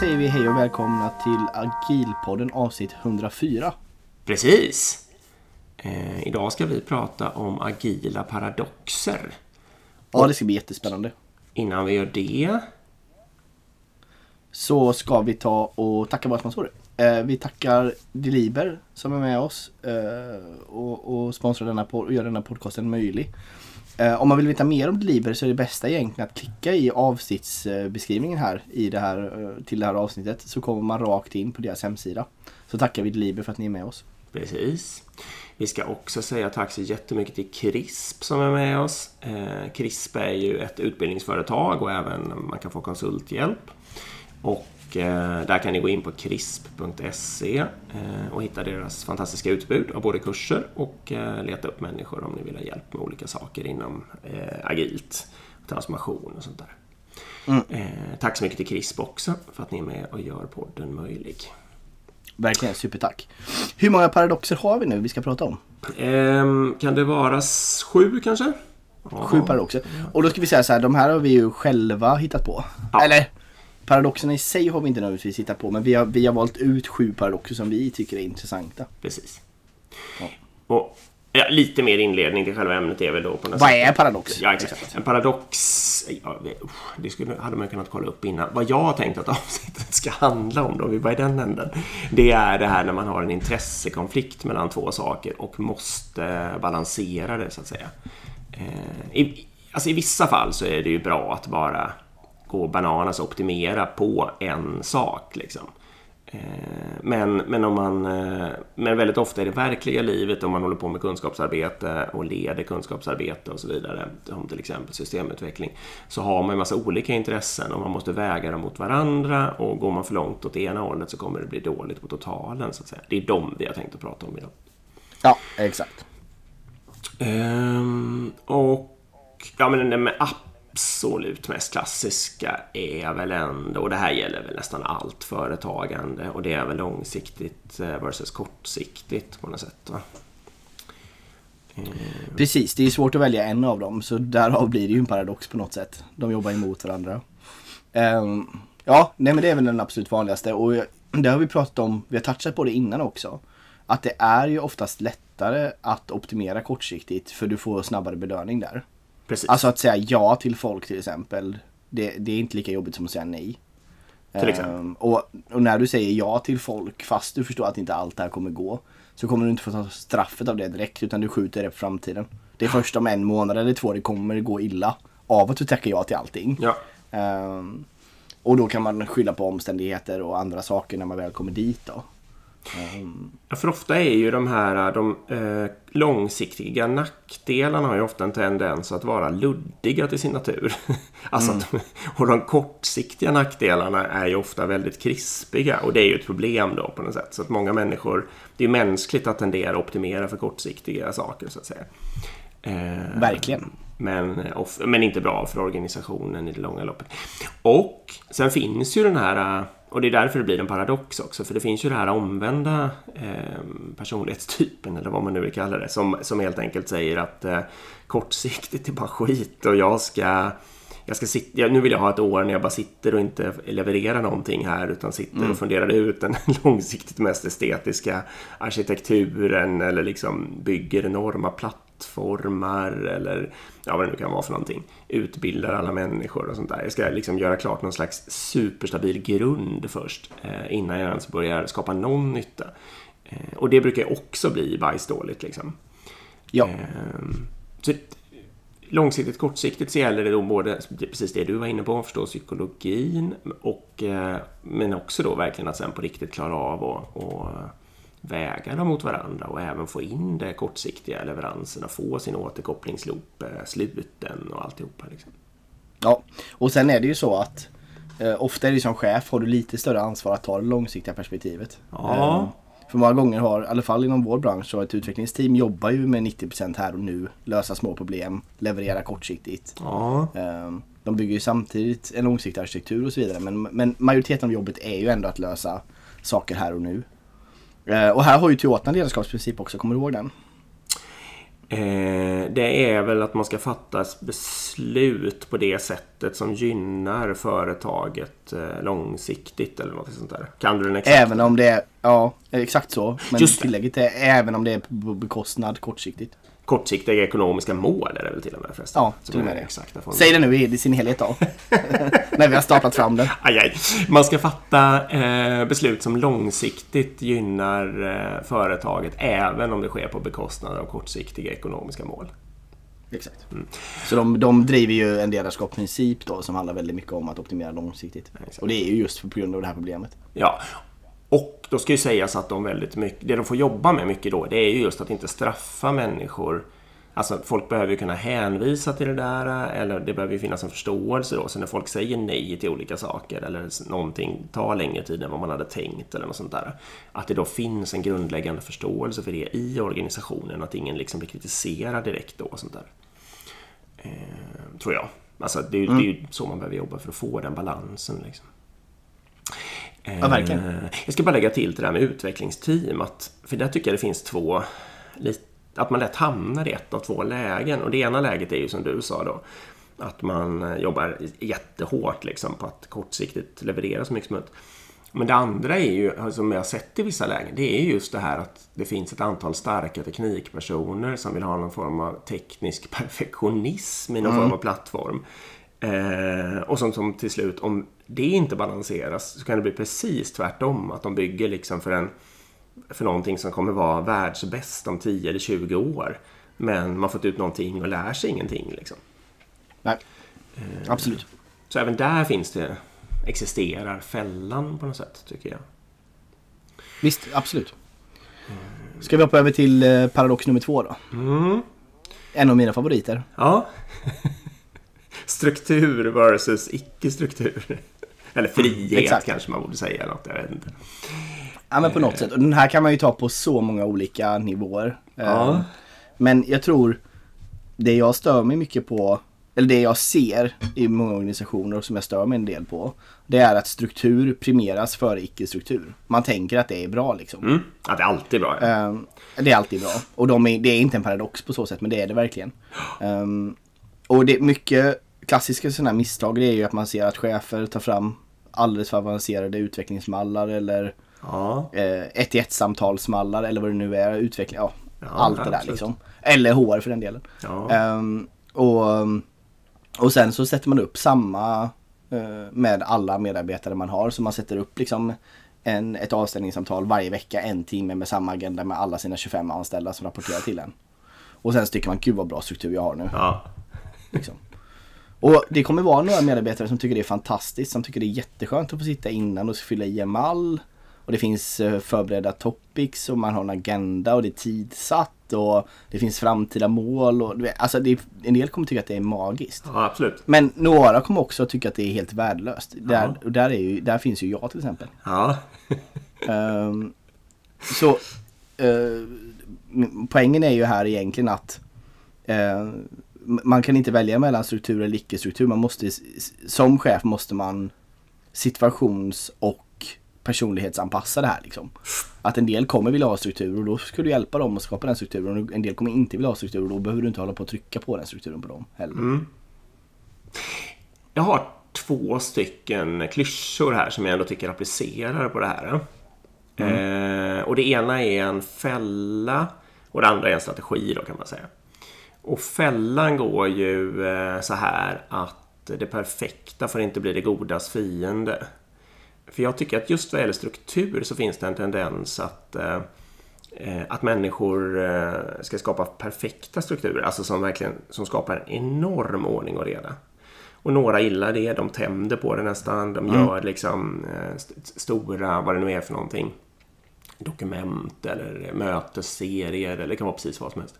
Säger vi hej och välkomna till Agilpodden avsnitt 104. Precis! Eh, idag ska vi prata om agila paradoxer. Ja, det ska bli jättespännande. Innan vi gör det... Så ska vi ta och tacka våra sponsorer. Eh, vi tackar Deliber som är med oss eh, och, och sponsrar denna och gör denna podcasten möjlig. Eh, om man vill veta mer om Deliber så är det bästa egentligen att klicka i avsnittsbeskrivningen här, i det här eh, till det här avsnittet så kommer man rakt in på deras hemsida. Så tackar vi Deliber för att ni är med oss. Precis. Vi ska också säga tack så jättemycket till CRISP som är med oss. Eh, CRISP är ju ett utbildningsföretag och även man kan få konsulthjälp. Och där kan ni gå in på crisp.se eh, och hitta deras fantastiska utbud av både kurser och eh, leta upp människor om ni vill ha hjälp med olika saker inom eh, agilt, transformation och sånt där. Eh, tack så mycket till CRISP också för att ni är med och gör podden möjlig. Verkligen, supertack. Hur många paradoxer har vi nu vi ska prata om? Ehm, kan det vara sju kanske? Sju paradoxer. Och då ska vi säga så här, de här har vi ju själva hittat på. Ja. Eller paradoxerna i sig har vi inte nödvändigtvis hittat på men vi har, vi har valt ut sju paradoxer som vi tycker är intressanta. Precis. Ja. Och ja, lite mer inledning till själva ämnet är väl då på något Vad sätt- är paradox? Ja, exakt. En paradox, ja, det- skulle, hade man kunnat kolla upp innan. Vad jag har tänkt att avsnittet ska handla om då, vi var i den änden. Det är det här när man har en intressekonflikt mellan två saker och måste balansera det så att säga. Eh, i, alltså i vissa fall så är det ju bra att bara gå bananas och optimera på en sak liksom. Eh, Men, men, om man, eh, men väldigt ofta i det verkliga livet om man håller på med kunskapsarbete och leder kunskapsarbete och så vidare, som till exempel systemutveckling, så har man en massa olika intressen och man måste väga dem mot varandra och går man för långt åt det ena hållet så kommer det bli dåligt på totalen. Så att säga. Det är de vi har tänkt att prata om idag. Ja, exakt. Ehm, och ja, men med absolut mest klassiska är väl ändå, och det här gäller väl nästan allt företagande, och det är väl långsiktigt eh, versus kortsiktigt på något sätt. Va? Eh. Precis, det är svårt att välja en av dem så därav blir det ju en paradox på något sätt. De jobbar emot varandra. Um, ja, nej men det är väl den absolut vanligaste och det har vi pratat om, vi har touchat på det innan också. Att det är ju oftast lättare att optimera kortsiktigt för du får snabbare belöning där. Precis. Alltså att säga ja till folk till exempel. Det, det är inte lika jobbigt som att säga nej. Till exempel. Ehm, och, och när du säger ja till folk fast du förstår att inte allt det här kommer gå. Så kommer du inte få ta straffet av det direkt utan du skjuter det på framtiden. Det är först om en månad eller två det kommer gå illa. Av att du tackar ja till allting. Ja, Ehm, och då kan man skylla på omständigheter och andra saker när man väl kommer dit då. Ja, för ofta är ju de här de eh, långsiktiga nackdelarna har ju ofta en tendens att vara luddiga till sin natur. alltså att, och de kortsiktiga nackdelarna är ju ofta väldigt krispiga och det är ju ett problem då på något sätt. Så att många människor, det är ju mänskligt att tendera att optimera för kortsiktiga saker så att säga. Eh, verkligen. men, off- men inte bra för organisationen i det långa loppet. Och sen finns ju den här, och det är därför det blir en paradox också, för det finns ju den här omvända eh, personlighetstypen, eller vad man nu vill kalla det, som, som helt enkelt säger att eh, kortsiktigt är bara skit och jag ska jag ska sitta, nu vill jag ha ett år när jag bara sitter och inte levererar någonting här utan sitter och funderar ut den långsiktigt mest estetiska arkitekturen eller liksom bygger enorma plattformar eller ja, vad det nu kan vara för någonting. Utbildar alla människor och sånt där. Jag ska liksom göra klart någon slags superstabil grund först eh, innan jag ens börjar skapa någon nytta. Eh, och det brukar ju också bli bajsdåligt liksom. Ja, Ehm, Så långsiktigt, kortsiktigt så gäller det då både precis det du var inne på, förstå psykologin och eh, men också då verkligen att sen på riktigt klara av och, och väga dem mot varandra och även få in det kortsiktiga leveranserna, få sin återkopplingsloop eh, sluten och alltihopa. Liksom. Ja, och sen är det ju så att eh, ofta är det som chef har du lite större ansvar att ta det långsiktiga perspektivet. Ja. Eh, för många gånger har, i alla fall inom vår bransch, så ett utvecklingsteam jobbar ju med 90% här och nu, lösa små problem, leverera kortsiktigt. Ja, Eh, de bygger ju samtidigt en långsiktig arkitektur och så vidare men, men majoriteten av jobbet är ju ändå att lösa saker här och nu. Eh, och här har ju Toyota en ledarskapsprincip också, kommer du ihåg den? Eh, det är väl att man ska fatta beslut på det sättet som gynnar företaget eh, långsiktigt eller något sånt där. Kan du den exakt? Även om det är, ja exakt så. Men Just tillägget är även om det är på bekostnad kortsiktigt. Kortsiktiga ekonomiska mål är det väl till och med förresten? Ja, till och med det. Exakta formen. Säg det nu i sin helhet då. När vi har startat fram den. Aj, aj. Man ska fatta eh, beslut som långsiktigt gynnar eh, företaget även om det sker på bekostnad av kortsiktiga ekonomiska mål. Exakt. Så de, de driver ju en ledarskapsprincip då som handlar väldigt mycket om att optimera långsiktigt. Exakt. Och det är ju just på grund av det här problemet. Ja. Och då ska ju sägas att de väldigt mycket, det de får jobba med mycket då, det är ju just att inte straffa människor. Alltså folk behöver ju kunna hänvisa till det där eller det behöver ju finnas en förståelse då. Så när folk säger nej till olika saker eller någonting tar längre tid än vad man hade tänkt eller något sånt där. Att det då finns en grundläggande förståelse för det i organisationen. Att ingen liksom blir kritiserad direkt då och sånt där. Eh, tror jag. Alltså det är, ju- det är ju så man behöver jobba för att få den balansen. Liksom. Ja, verkligen. Eh, Jag ska bara lägga till det här med utvecklingsteam. Att, för där tycker jag det finns två... Att man lätt hamnar i ett av två lägen. Och det ena läget är ju som du sa då. Att man jobbar jättehårt liksom, på att kortsiktigt leverera så mycket som möjligt. Men det andra är ju, som jag har sett i vissa lägen, det är just det här att det finns ett antal starka teknikpersoner som vill ha någon form av teknisk perfektionism i någon form av plattform. Eh, och som, som till slut, om det inte balanseras så kan det bli precis tvärtom. Att de bygger liksom för, en, för någonting som kommer vara världsbäst om 10 eller 20 år. Men man inte ut någonting och lär sig ingenting. Liksom. Nej. Absolut. Så även där finns det, existerar fällan på något sätt tycker jag. Visst, absolut. Ska vi hoppa över till eh, paradox nummer två då? Mm. En av mina favoriter. Ja. Struktur versus icke-struktur. Eller frihet exakt. kanske man borde säga. Något, jag vet inte. Ja men på något sätt. Och den här kan man ju ta på så många olika nivåer. Ja. Eh, Men jag tror det jag stör mig mycket på, eller det jag ser i många organisationer och som jag stör mig en del på. Det är att struktur premieras före icke-struktur. Man tänker att det är bra liksom. Mm. Ja, det är alltid bra. Ja. Ehm, det är alltid bra. Och de är, det är inte en paradox på så sätt, men det är det verkligen. Och det mycket klassiska sådana här misstag det är ju att man ser att chefer tar fram alldeles för avancerade utvecklingsmallar eller Ja. eh, ett till ett samtalsmallar eller vad det nu är. Utveckling, ja, Ja, allt det där absolut. liksom. Eller HR för den delen. Ja. Ehm, och, och sen så sätter man upp samma eh, med alla medarbetare man har. Så man sätter upp liksom en, ett avställningssamtal varje vecka, en timme med samma agenda med alla sina 25 anställda som rapporterar till en. Och sen så tycker man, gud vad bra struktur jag har nu. ja. Liksom. Och det kommer vara några medarbetare som tycker det är fantastiskt, som tycker det är jätteskönt att få sitta innan och fylla i en mall. Och det finns eh, förberedda topics och man har en agenda och det är tidsatt och det finns framtida mål. Och, alltså det en del kommer tycka att det är magiskt. ja, absolut. Men några kommer också tycka att det är helt värdelöst. Där, Ja. och där, är ju, där finns ju jag till exempel. Ja. Ehm, så m- poängen är ju här egentligen att m- man kan inte välja mellan struktur eller icke-struktur. Man måste, som chef måste man situations och personlighetsanpassa det här. Liksom. Att en del kommer vilja ha struktur och då ska du hjälpa dem att skapa den strukturen. Och en del kommer inte vilja ha struktur och då behöver du inte hålla på att trycka på den strukturen på dem heller. Jag har två stycken klyschor här som jag ändå tycker applicerar på det här. Eh, och det ena är en fälla och det andra är en strategi då kan man säga. Och fällan går ju eh, så här att det perfekta får inte bli det godas fiende. För jag tycker att just vad gäller struktur så finns det en tendens att eh, eh, att människor eh, ska skapa perfekta strukturer, alltså som verkligen som skapar en enorm ordning och reda. Och några gillar det, de tänder på det nästan, de gör liksom st- stora, vad det nu är för någonting, dokument eller mötesserier eller det kan vara precis vad som helst.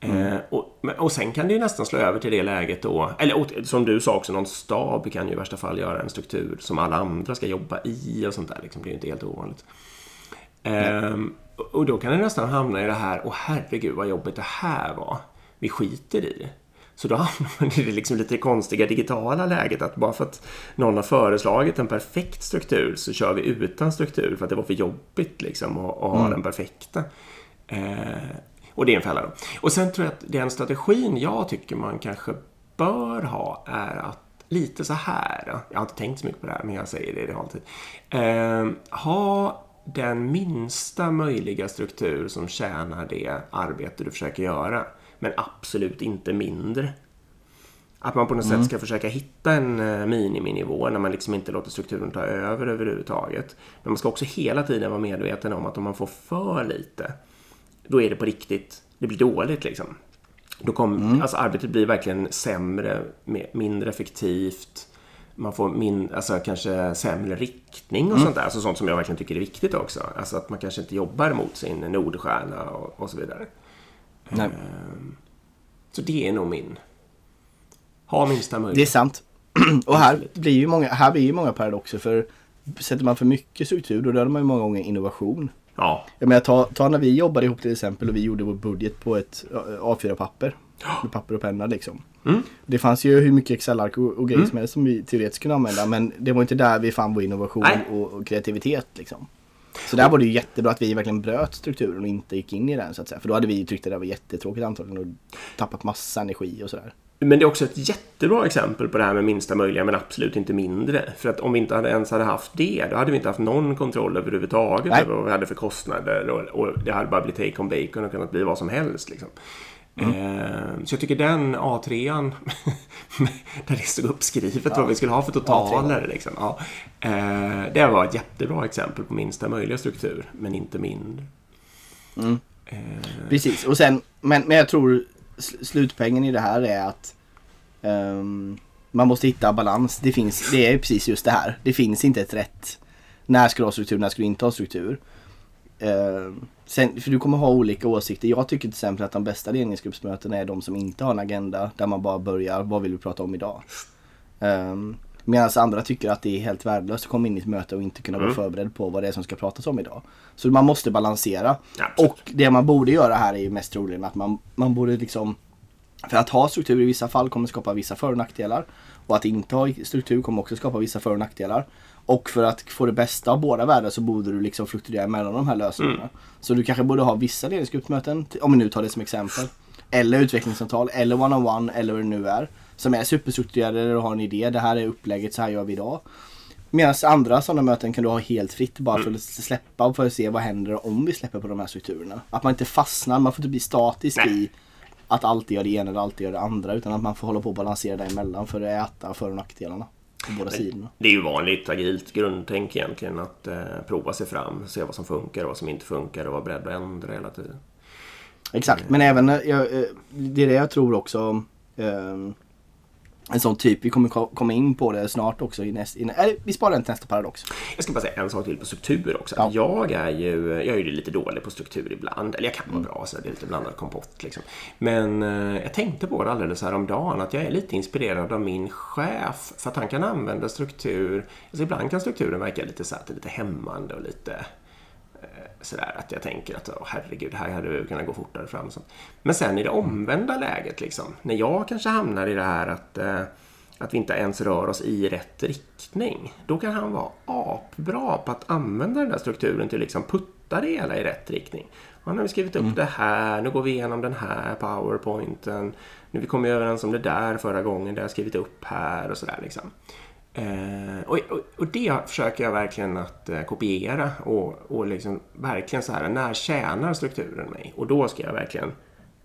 Eh, och, och sen kan det ju nästan slå över till det läget då, eller och, som du sa också, någon stab kan ju i värsta fall göra en struktur som alla andra ska jobba i och sånt där. Liksom, det är ju inte helt ovanligt. Ehm, och- då kan det nästan hamna i det här, åh herregud vad jobbigt det här var. Vi skiter i. Så då hamnar man i det liksom lite konstiga digitala läget att bara för att någon har föreslagit en perfekt struktur så kör vi utan struktur för att det var för jobbigt liksom att, att ha den perfekta. Eh, Och det är en fälla då. Och sen tror jag att den strategin jag tycker man kanske bör ha är att lite så här. Jag har inte tänkt så mycket på det här, men jag säger det i realtid. Eh, ha den minsta möjliga struktur som tjänar det arbete du försöker göra. Men absolut inte mindre. Att man på något mm. sätt ska försöka hitta en eh, miniminivå när man liksom inte låter strukturen ta över överhuvudtaget. Men man ska också hela tiden vara medveten om att om man får för lite, då är det på riktigt, det blir dåligt liksom. Då kommer, mm. alltså arbetet blir verkligen sämre, mindre effektivt. Man får min, alltså kanske sämre riktning och mm. sånt där. Alltså sånt som jag verkligen tycker är viktigt också. Alltså att man kanske inte jobbar mot sin Nordstjärna och, och så vidare. Nej. Ehm, så det är nog min. Ha minsta möjliga. Det är sant. och här blir ju många, här blir ju många paradoxer. För sätter man för mycket struktur då dödar man ju många gånger innovation. Ja. Jag menar, ta, ta när vi jobbade ihop till exempel och vi gjorde vår budget på ett A4-papper. Med papper och penna liksom. Mm. Det fanns ju hur mycket Excel-ark och, och grejer mm. som helst som vi teoretiskt kunde använda. Men det var inte där vi fann vår innovation och, och, kreativitet liksom. Så där var det ju jättebra att vi verkligen bröt strukturen och inte gick in i den så att säga. För då hade vi tyckt att det var jättetråkigt antagligen och tappat massa energi och sådär. Men det är också ett jättebra exempel på det här med minsta möjliga men absolut inte mindre. För att om vi inte hade ens hade haft det, då hade vi inte haft någon kontroll överhuvudtaget Nej. över vad vi hade för kostnader. Och, och det hade bara blivit take on bacon och kunnat bli vad som helst. Liksom. Mm. Eh, så jag tycker den A3an, där det stod uppskrivet ja. vad vi skulle ha för totaler. Liksom, ja, eh, det var ett jättebra exempel på minsta möjliga struktur, men inte mindre. Mm. Eh. Precis, och sen, men, men jag tror slutpengen i det här är att um, man måste hitta balans. Det, finns, det är precis just det här. Det finns inte ett rätt. När ska du ha struktur, när ska du inte ha struktur? Uh, sen, för du kommer ha olika åsikter. Jag tycker till exempel att de bästa ledningsgruppsmötena är de som inte har en agenda. Där man bara börjar, vad vill vi prata om idag? Um, Medan andra tycker att det är helt värdelöst att komma in i ett möte och inte kunna mm. vara förberedd på vad det är som ska pratas om idag. Så man måste balansera. Absolut. Och det man borde göra här är ju mest troligen att man, man borde liksom för att ha struktur i vissa fall kommer skapa vissa för och nackdelar. Och att inte ha struktur kommer också skapa vissa för och nackdelar. Och för att få det bästa av båda världar så borde du liksom fluktuera mellan de här lösningarna. Mm. Så du kanske borde ha vissa ledningsgruppsmöten, om vi nu tar det som exempel. Eller utvecklingssamtal, eller one-on-one, -on -one, eller vad det nu är som är superstrukturerade eller har en idé. Det här är upplägget, så här gör vi idag. Medan andra sådana möten kan du ha helt fritt bara för att släppa och för att se vad händer om vi släpper på de här strukturerna. Att man inte fastnar, man får inte bli statisk Nej. i att alltid göra det ena eller alltid göra det andra utan att man får hålla på och balansera däremellan för att äta för och nackdelarna. På båda det, sidorna. Det är ju vanligt agilt grundtänk egentligen att eh, prova sig fram, se vad som funkar och vad som inte funkar och vara beredd att ändra hela tiden. Exakt, men även eh, jag, eh, det är det jag tror också eh, en sån typ. Vi kommer komma in på det snart också. I näst, i, äh, vi sparar den till nästa paradox. Jag ska bara säga en sak till på struktur också. Ja. Jag är ju jag är ju lite dålig på struktur ibland. Eller jag kan vara mm. bra, så det är lite blandad kompott. Liksom. Men eh, jag tänkte på det alldeles häromdagen att jag är lite inspirerad av min chef. För att han kan använda struktur. Alltså ibland kan strukturen verka lite, så här, lite hämmande och lite sådär att jag tänker att oh, herregud, här hade vi kunnat gå fortare fram. Så. Men sen i det omvända läget, liksom, när jag kanske hamnar i det här att, eh, att vi inte ens rör oss i rätt riktning. Då kan han vara apbra på att använda den där strukturen till att liksom putta det hela i rätt riktning. Och nu har vi skrivit upp mm. det här, nu går vi igenom den här powerpointen. Nu vi kom överens om det där förra gången, det har jag skrivit upp här och sådär. Liksom. Eh, och, och, det försöker jag verkligen att eh, kopiera och, och liksom verkligen så här, när tjänar strukturen mig? Och då ska jag verkligen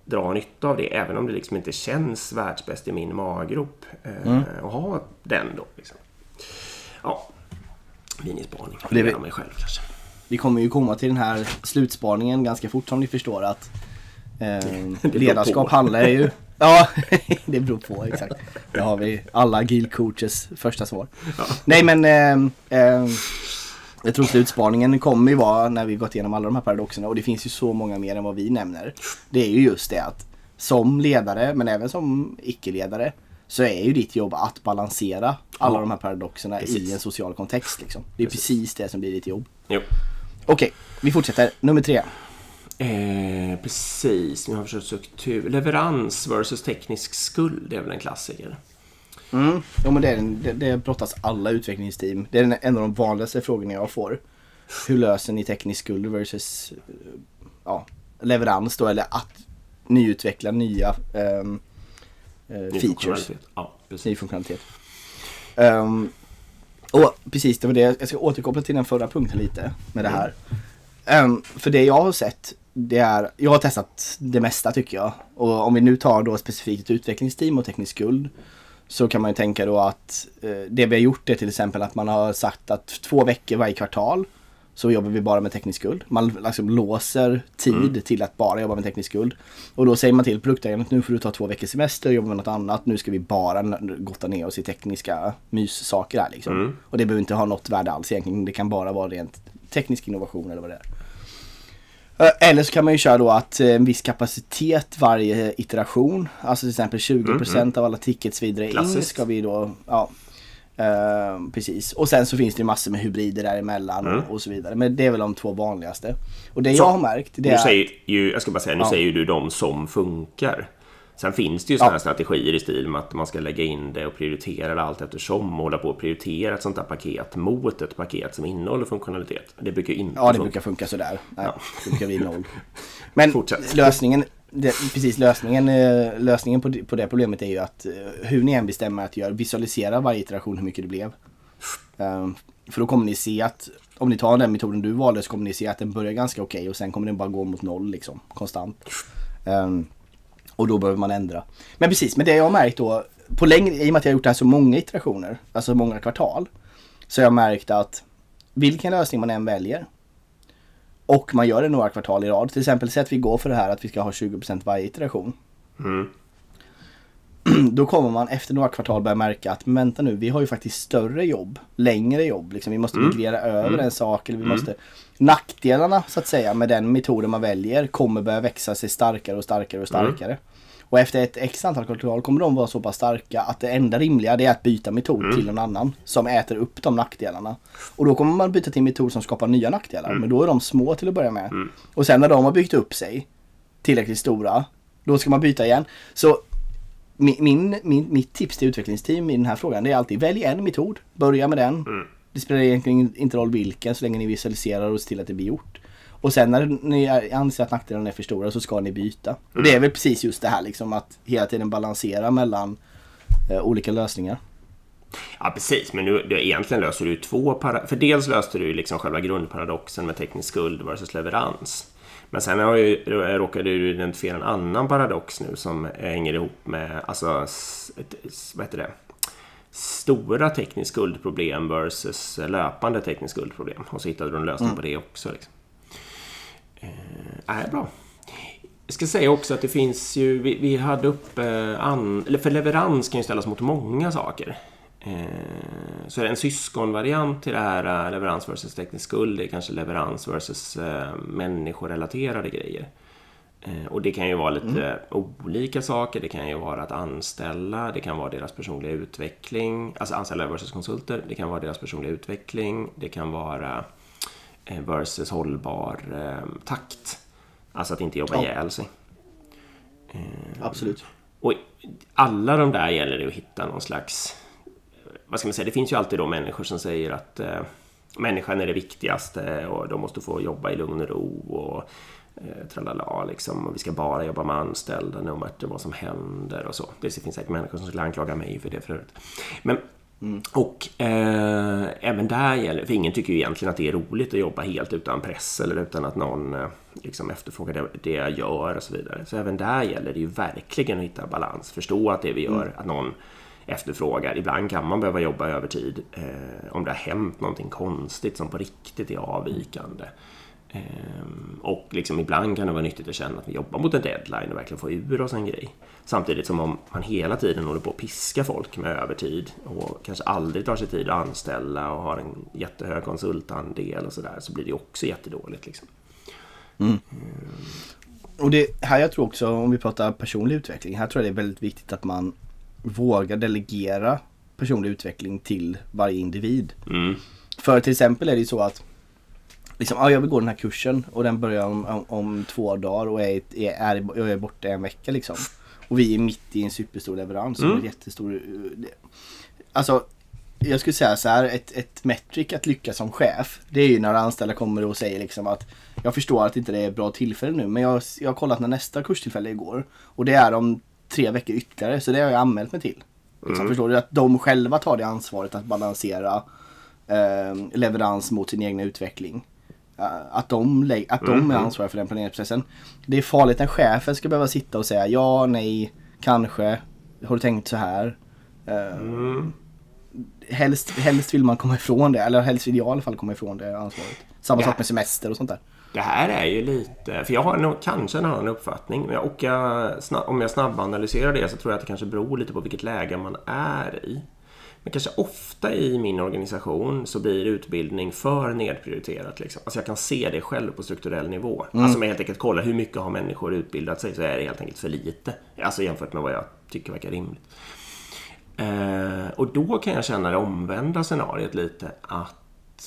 dra nytta av det, även om det liksom inte känns världsbäst i min maggrop. Eh, mm. Och ha den då. Liksom. Ja, minispaning. Det vi, mig själv kanske. Vi kommer ju komma till den här slutspaningen ganska fort som ni förstår att eh, ledarskap handlar ju Ja, det beror på exakt. Det har vi alla agilcoaches första svar. Ja. Nej men eh, eh, jag tror slutspaningen kommer ju vara när vi gått igenom alla de här paradoxerna och det finns ju så många mer än vad vi nämner. Det är ju just det att som ledare men även som icke-ledare så är ju ditt jobb att balansera alla ja. de här paradoxerna precis. i en social kontext. Liksom. Det är precis. precis det som blir ditt jobb. Jo. Okej, vi fortsätter. Nummer tre. Eh, precis, nu har vi försökt struktur. Leverans versus teknisk skuld det är väl en klassiker. Mm. Ja, men det, är det, det brottas alla utvecklingsteam. Det är en av de vanligaste frågorna jag får. Hur löser ni teknisk skuld versus... Ja, leverans då eller att nyutveckla nya eh, Ny features. Ja, precis. Ny funktionalitet. Ehm, och precis, det var det. Jag ska återkoppla till den förra punkten lite med det här. Ehm, för det jag har sett, det är, jag har testat det mesta tycker jag. Och om vi nu tar då specifikt ett utvecklingsteam och teknisk skuld. Så kan man ju tänka då att eh, det vi har gjort är till exempel att man har sagt att två veckor varje kvartal så jobbar vi bara med teknisk skuld. Man liksom låser tid till att bara jobba med teknisk skuld. Och då säger man till produktägaren att nu får du ta två veckors semester och jobba med något annat. Nu ska vi bara gotta ner oss i tekniska myssaker här liksom. Mm. Och det behöver inte ha något värde alls egentligen. Det kan bara vara rent teknisk innovation eller vad det är. Eh, Eller så kan man ju köra då att eh, en viss kapacitet varje iteration, alltså till exempel 20% av alla tickets vi drar in Klassiskt. ska vi då, ja. eh, precis. Och sen så finns det ju massor med hybrider däremellan Mm. och, och så vidare. Men det är väl de två vanligaste. Och det Så, jag har märkt, det är... säger ju, jag ska bara säga, nu Ja. säger ju du de som funkar. Sen finns det ju sådana Ja. här strategier i stil med att man ska lägga in det och prioritera det allt eftersom och hålla på och prioritera ett sånt där paket mot ett paket som innehåller funktionalitet. Det brukar inte Ja, det funka. brukar funka sådär. Nej, Det brukar bli noll. Men Fortsätt. lösningen, det, precis lösningen, eh, lösningen på, det- på det problemet är ju att eh, hur ni än bestämmer att göra, visualisera varje iteration hur mycket det blev. Ehm, för då kommer ni se att om ni tar den metoden du valde så kommer ni se att den börjar ganska okej och sen kommer den bara gå mot noll liksom konstant. Och då behöver man ändra. Men precis, men det jag har märkt då, på längre, i och med att jag har gjort det här så många iterationer, alltså många kvartal, så har jag märkt att vilken lösning man än väljer och man gör det några kvartal i rad, till exempel säg att vi går för det här att vi ska ha 20% varje iteration. Mm. Då kommer man efter några kvartal börja märka att men vänta nu, vi har ju faktiskt större jobb, längre jobb. Liksom. Vi måste migrera över en sak. Eller vi måste... Nackdelarna så att säga med den metoden man väljer kommer börja växa sig starkare och starkare och starkare. Och efter ett x antal kvartal kommer de vara så pass starka att det enda rimliga är att byta metod till en annan som äter upp de nackdelarna. Och då kommer man byta till en metod som skapar nya nackdelar. Men då är de små till att börja med. Och sen när de har byggt upp sig tillräckligt stora, då ska man byta igen. Så min, min, mitt tips till utvecklingsteam i den här frågan är alltid välj en metod. Börja med den. Det spelar egentligen inte roll vilken så länge ni visualiserar och ser till att det blir gjort. Och sen när ni anser att nackdelarna är för stora så ska ni byta. Och det är väl precis just det här liksom att hela tiden balansera mellan eh, olika lösningar. Ja, precis. Men nu, det, egentligen löser du två. För dels löste du liksom själva grundparadoxen med teknisk skuld versus leverans. Men sen har ju, råkade du identifiera en annan paradox nu som hänger ihop med, alltså, vad heter det? Stora teknisk skuldproblem versus löpande teknisk skuldproblem. Och så hittade du en lösning på det också. Liksom. Eh, nej, bra. Jag ska säga också att det finns ju, vi, vi hade upp, eh, an, eller för leverans kan ju ställas mot många saker. Eh, så är det en syskonvariant till det här eh, leverans versus teknisk skuld, det är kanske leverans versus eh, människorelaterade grejer. Eh, och det kan ju vara lite olika saker. Det kan ju vara att anställa, det kan vara deras personliga utveckling, alltså anställa versus konsulter, det kan vara deras personliga utveckling, det kan vara versus hållbar takt. Alltså att inte jobba Ja. ihjäl sig. Absolut. Och alla de där gäller det att hitta någon slags... Vad ska man säga? Det finns ju alltid då människor som säger att eh, människan är det viktigaste och de måste få jobba i lugn och ro och eh, tralala liksom. Och vi ska bara jobba med anställda no matter vad som händer och så. Det finns säkert människor som skulle anklaga mig för det förut. Men och eh, även där gäller, för ingen tycker ju egentligen att det är roligt att jobba helt utan press eller utan att någon eh, liksom efterfrågar det, det jag gör och så vidare. Så även där gäller det ju verkligen att hitta balans, förstå att det vi gör, att någon efterfrågar. Ibland kan man behöva jobba övertid eh, om det har hänt någonting konstigt som på riktigt är avvikande. Ehm, och liksom ibland kan det vara nyttigt att känna att vi jobbar mot en deadline och verkligen få ur oss en grej. Samtidigt som om man hela tiden håller på att piska folk med övertid och kanske aldrig tar sig tid att anställa och har en jättehög konsultandel och sådär så blir det också jättedåligt. Liksom. Och det här jag tror också, om vi pratar personlig utveckling, här tror jag det är väldigt viktigt att man vågar delegera personlig utveckling till varje individ. Mm. För till exempel är det ju så att liksom, ja, jag vill gå den här kursen och den börjar om, om, om två dagar och är, är, är, jag är borta en vecka liksom. Och vi är mitt i en superstor leverans. Och Mm. en jättestor, eh, alltså jag skulle säga så här, ett, ett metric att lyckas som chef, det är ju när anställda kommer och säger liksom att jag förstår att inte det är ett bra tillfälle nu, men jag, jag har kollat när nästa kurstillfälle igår och det är om tre veckor ytterligare, så det har jag anmält mig till. Liksom, Förstår du? Att de själva tar det ansvaret att balansera eh, leverans mot sin egna utveckling. Eh, att de, att de är ansvariga för den planeringsprocessen. Det är farligt när chefen ska behöva sitta och säga ja, nej, kanske, har du tänkt så här? Eh, helst, helst vill man komma ifrån det, eller helst vill jag i alla fall komma ifrån det ansvaret. Samma Ja. sak med semester och sånt där. Det här är ju lite, för jag har nog kanske en annan uppfattning. Men jag, och jag, om jag snabbanalyserar det så tror jag att det kanske beror lite på vilket läge man är i. Men kanske ofta i min organisation så blir utbildning för nedprioriterat. Liksom. Alltså jag kan se det själv på strukturell nivå. Alltså om jag helt enkelt kollar hur mycket har människor utbildat sig så är det helt enkelt för lite. Alltså jämfört med vad jag tycker verkar rimligt. Eh, och då kan jag känna det omvända scenariet lite. Att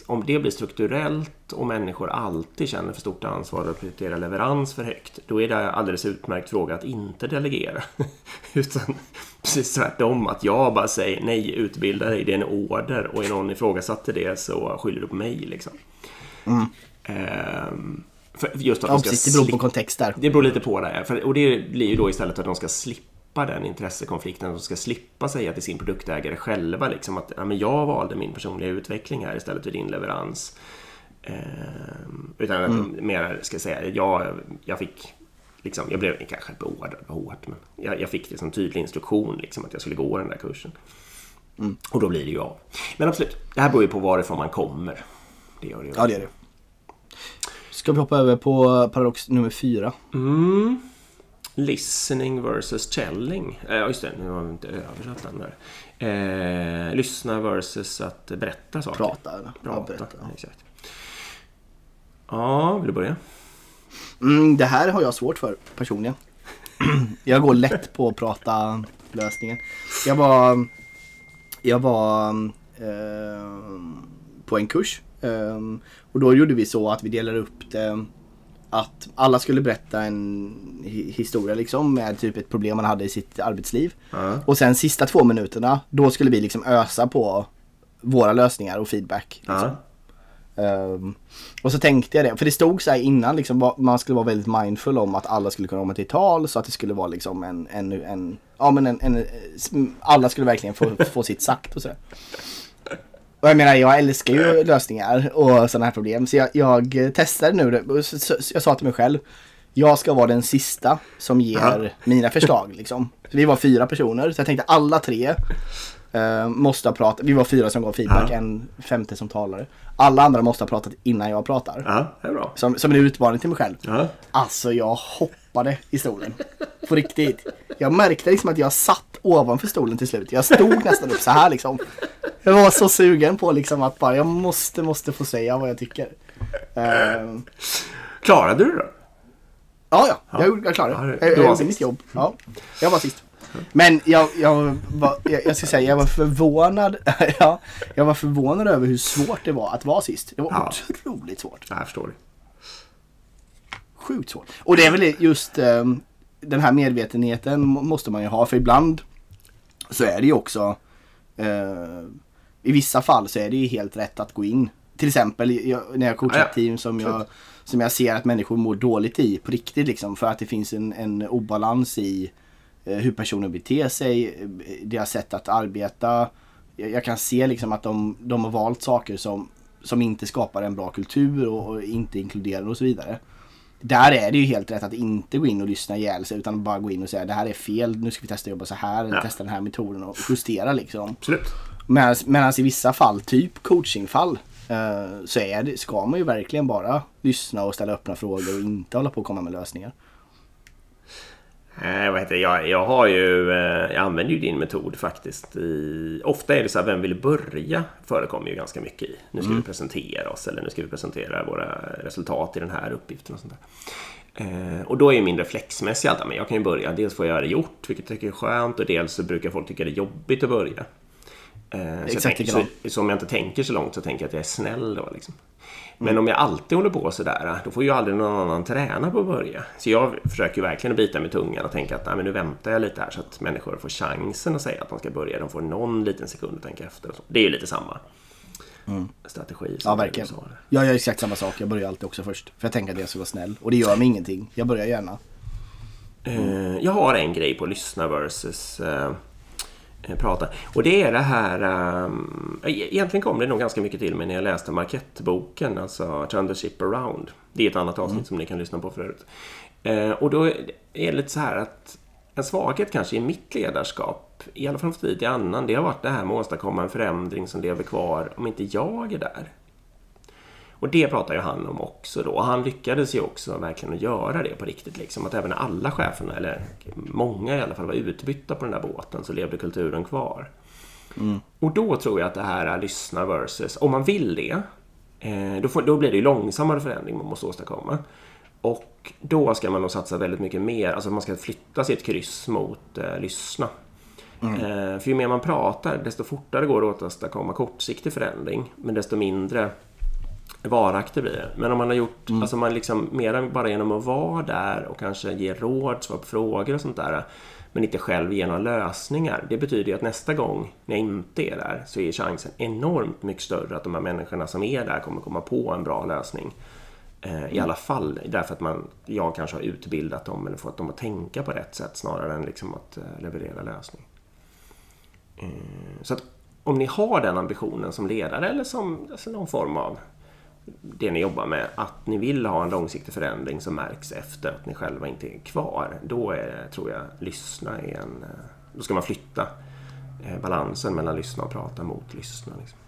om det blir strukturellt och människor alltid känner för stort ansvar och prioriterar leverans för högt. Då är det alldeles utmärkt fråga att inte delegera. Utan precis tvärtom. Att jag bara säger nej, utbilda dig, det är en order. Och är någon ifrågasatte det så skyller du på mig. Liksom. Ehm, för just att Ja, de ska precis, det beror på kontext där. det beror lite på det. För, och det blir ju då istället att de ska slippa den intressekonflikten. De ska slippa säga till sin produktägare själva liksom att ja, men jag valde min personliga utveckling här istället för din leverans. Ehm, utan att de mer ska säga jag, jag fick Liksom, jag blev kanske beordrad hårt, men jag, jag fick liksom tydlig instruktion liksom, att jag skulle gå den där kursen. Och då blir det ju av. Men absolut, det här beror ju på varifrån man kommer. Det gör det ju. Ja, det är det. Ska vi hoppa över på paradox nummer fyra? Mm. Listening versus telling. Eh, Ja, just det. Nu har vi inte översatt den där. Eh, lyssna versus att berätta saker. Prata. eller? Ja, Prata. berätta. ja. Exakt. Ja, vill du börja? Mm, det här har jag svårt för personligen. jag går lätt på att prata lösningen. Jag var, jag var eh, på en kurs. Eh, och då gjorde vi så att vi delade upp det. Att alla skulle berätta en hi- historia liksom med typ ett problem man hade i sitt arbetsliv. Ja. Och sen sista två minuterna, då skulle vi liksom ösa på våra lösningar och feedback. Liksom. Ja. Ehm, och så tänkte jag det, för det stod så här innan liksom, man skulle vara väldigt mindful om att alla skulle kunna komma till tal så att det skulle vara liksom en, en, en ja men en, en, alla skulle verkligen få, få sitt sagt och sådär. Och jag menar jag älskar ju lösningar och sådana här problem så jag, jag testade nu jag sa till mig själv jag ska vara den sista som ger Ja. mina förslag liksom. Så vi var fyra personer så jag tänkte alla tre eh, måste ha pratat. Vi var fyra som gav feedback, Ja. en femte som talare. Alla andra måste ha pratat innan jag pratar. ja, det är bra. Som, som en utmaning till mig själv. Ja. Alltså jag hoppade i stolen. På riktigt. Jag märkte liksom att jag satt ovanför stolen till slut. Jag stod nästan upp så här liksom. Jag var så sugen på liksom att bara jag måste, måste få säga vad jag tycker. Eh, Klarade du det då? Ja, ja. Jag, jag klarade det. Jag, jag var gjorde sist. mitt jobb. Ja, jag var sist. Men jag, jag, var, jag, jag ska säga, jag var förvånad. ja, jag var förvånad över hur svårt det var att vara sist. Det var Ja. otroligt svårt. Ja, jag förstår det. Sjukt svårt. Och det är väl just eh, den här medvetenheten må- måste man ju ha. För ibland så är det ju också eh, i vissa fall så är det ju helt rätt att gå in. Till exempel jag, när jag coachar Ja, ja. ett team som jag, som jag ser att människor mår dåligt i på riktigt liksom. För att det finns en, en obalans i eh, hur personer beter sig, eh, deras sätt att arbeta. Jag, jag kan se liksom att de, de har valt saker som, som inte skapar en bra kultur och, och inte inkluderar och så vidare. Där är det ju helt rätt att inte gå in och lyssna ihjäl sig utan bara gå in och säga det här är fel, nu ska vi testa att jobba så här, Ja. testa den här metoden och justera liksom. Absolut. Medan i vissa fall, typ coachingfall, eh, så är det, ska man ju verkligen bara lyssna och ställa öppna frågor och inte hålla på och komma med lösningar. Eh, vad heter det? Jag, jag har ju, eh, jag använder ju din metod faktiskt. I, ofta är det så här, vem vill börja? Förekommer ju ganska mycket i. Nu ska vi presentera oss eller nu ska vi presentera våra resultat i den här uppgiften och sånt. Eh, och då är min reflexmässiga alltid, men jag kan ju börja. Dels får jag det gjort, vilket jag tycker är skönt, och dels så brukar folk tycka det är jobbigt att börja. Eh, Exakt jag så, så om jag inte tänker så långt så tänker jag att jag är snäll då. Liksom. Men om jag alltid håller på sådär, då får ju aldrig någon annan träna på att börja. Så jag försöker verkligen att bita med tungan och tänka att Nej, men nu väntar jag lite här så att människor får chansen att säga att de ska börja. De får någon liten sekund att tänka efter. Det är ju lite samma strategi. som Ja, verkligen. Jag gör exakt samma sak. Jag börjar alltid också först. För jag tänker att jag ska vara snäll. Och det gör mig ingenting. Jag börjar gärna. Eh, Jag har en grej på lyssna versus eh, prata. Och det är det här... e- egentligen kom det nog ganska mycket till mig när jag läste Marquette-boken, alltså Turn the Ship Around. Det är ett annat avsnitt som ni kan lyssna på förut. Eh, och då är det lite så här att en svaghet kanske i mitt ledarskap, i alla fall från tid till annan, det har varit det här med att åstadkomma en förändring som lever kvar om inte jag är där. Och det pratar ju han om också då. Och han lyckades ju också verkligen att göra det på riktigt. Liksom. Att även alla cheferna, eller många i alla fall, var utbytta på den där båten så levde kulturen kvar. Och då tror jag att det här är lyssna versus, om man vill det, eh, då, får, då blir det ju långsammare förändring man måste åstadkomma. Och då ska man nog satsa väldigt mycket mer, alltså man ska flytta sitt kryss mot eh, lyssna. Eh, för ju mer man pratar, desto fortare går det att åstadkomma kortsiktig förändring. Men desto mindre varaktig blir det. Men om man har gjort, alltså man liksom mer än bara genom att vara där och kanske ge råd, svara på frågor och sånt där. Men inte själv ge några lösningar. Det betyder ju att nästa gång när jag inte är där så är chansen enormt mycket större att de här människorna som är där kommer komma på en bra lösning. Eh, I alla fall därför att man, jag kanske har utbildat dem eller fått dem att tänka på rätt sätt snarare än liksom att eh, leverera lösning. Eh, Så att om ni har den ambitionen som ledare eller som alltså någon form av det ni jobbar med, att ni vill ha en långsiktig förändring som märks efter att ni själva inte är kvar, då är, tror jag lyssna är en... eh, Då ska man flytta eh, balansen mellan lyssna och prata mot lyssna. Liksom.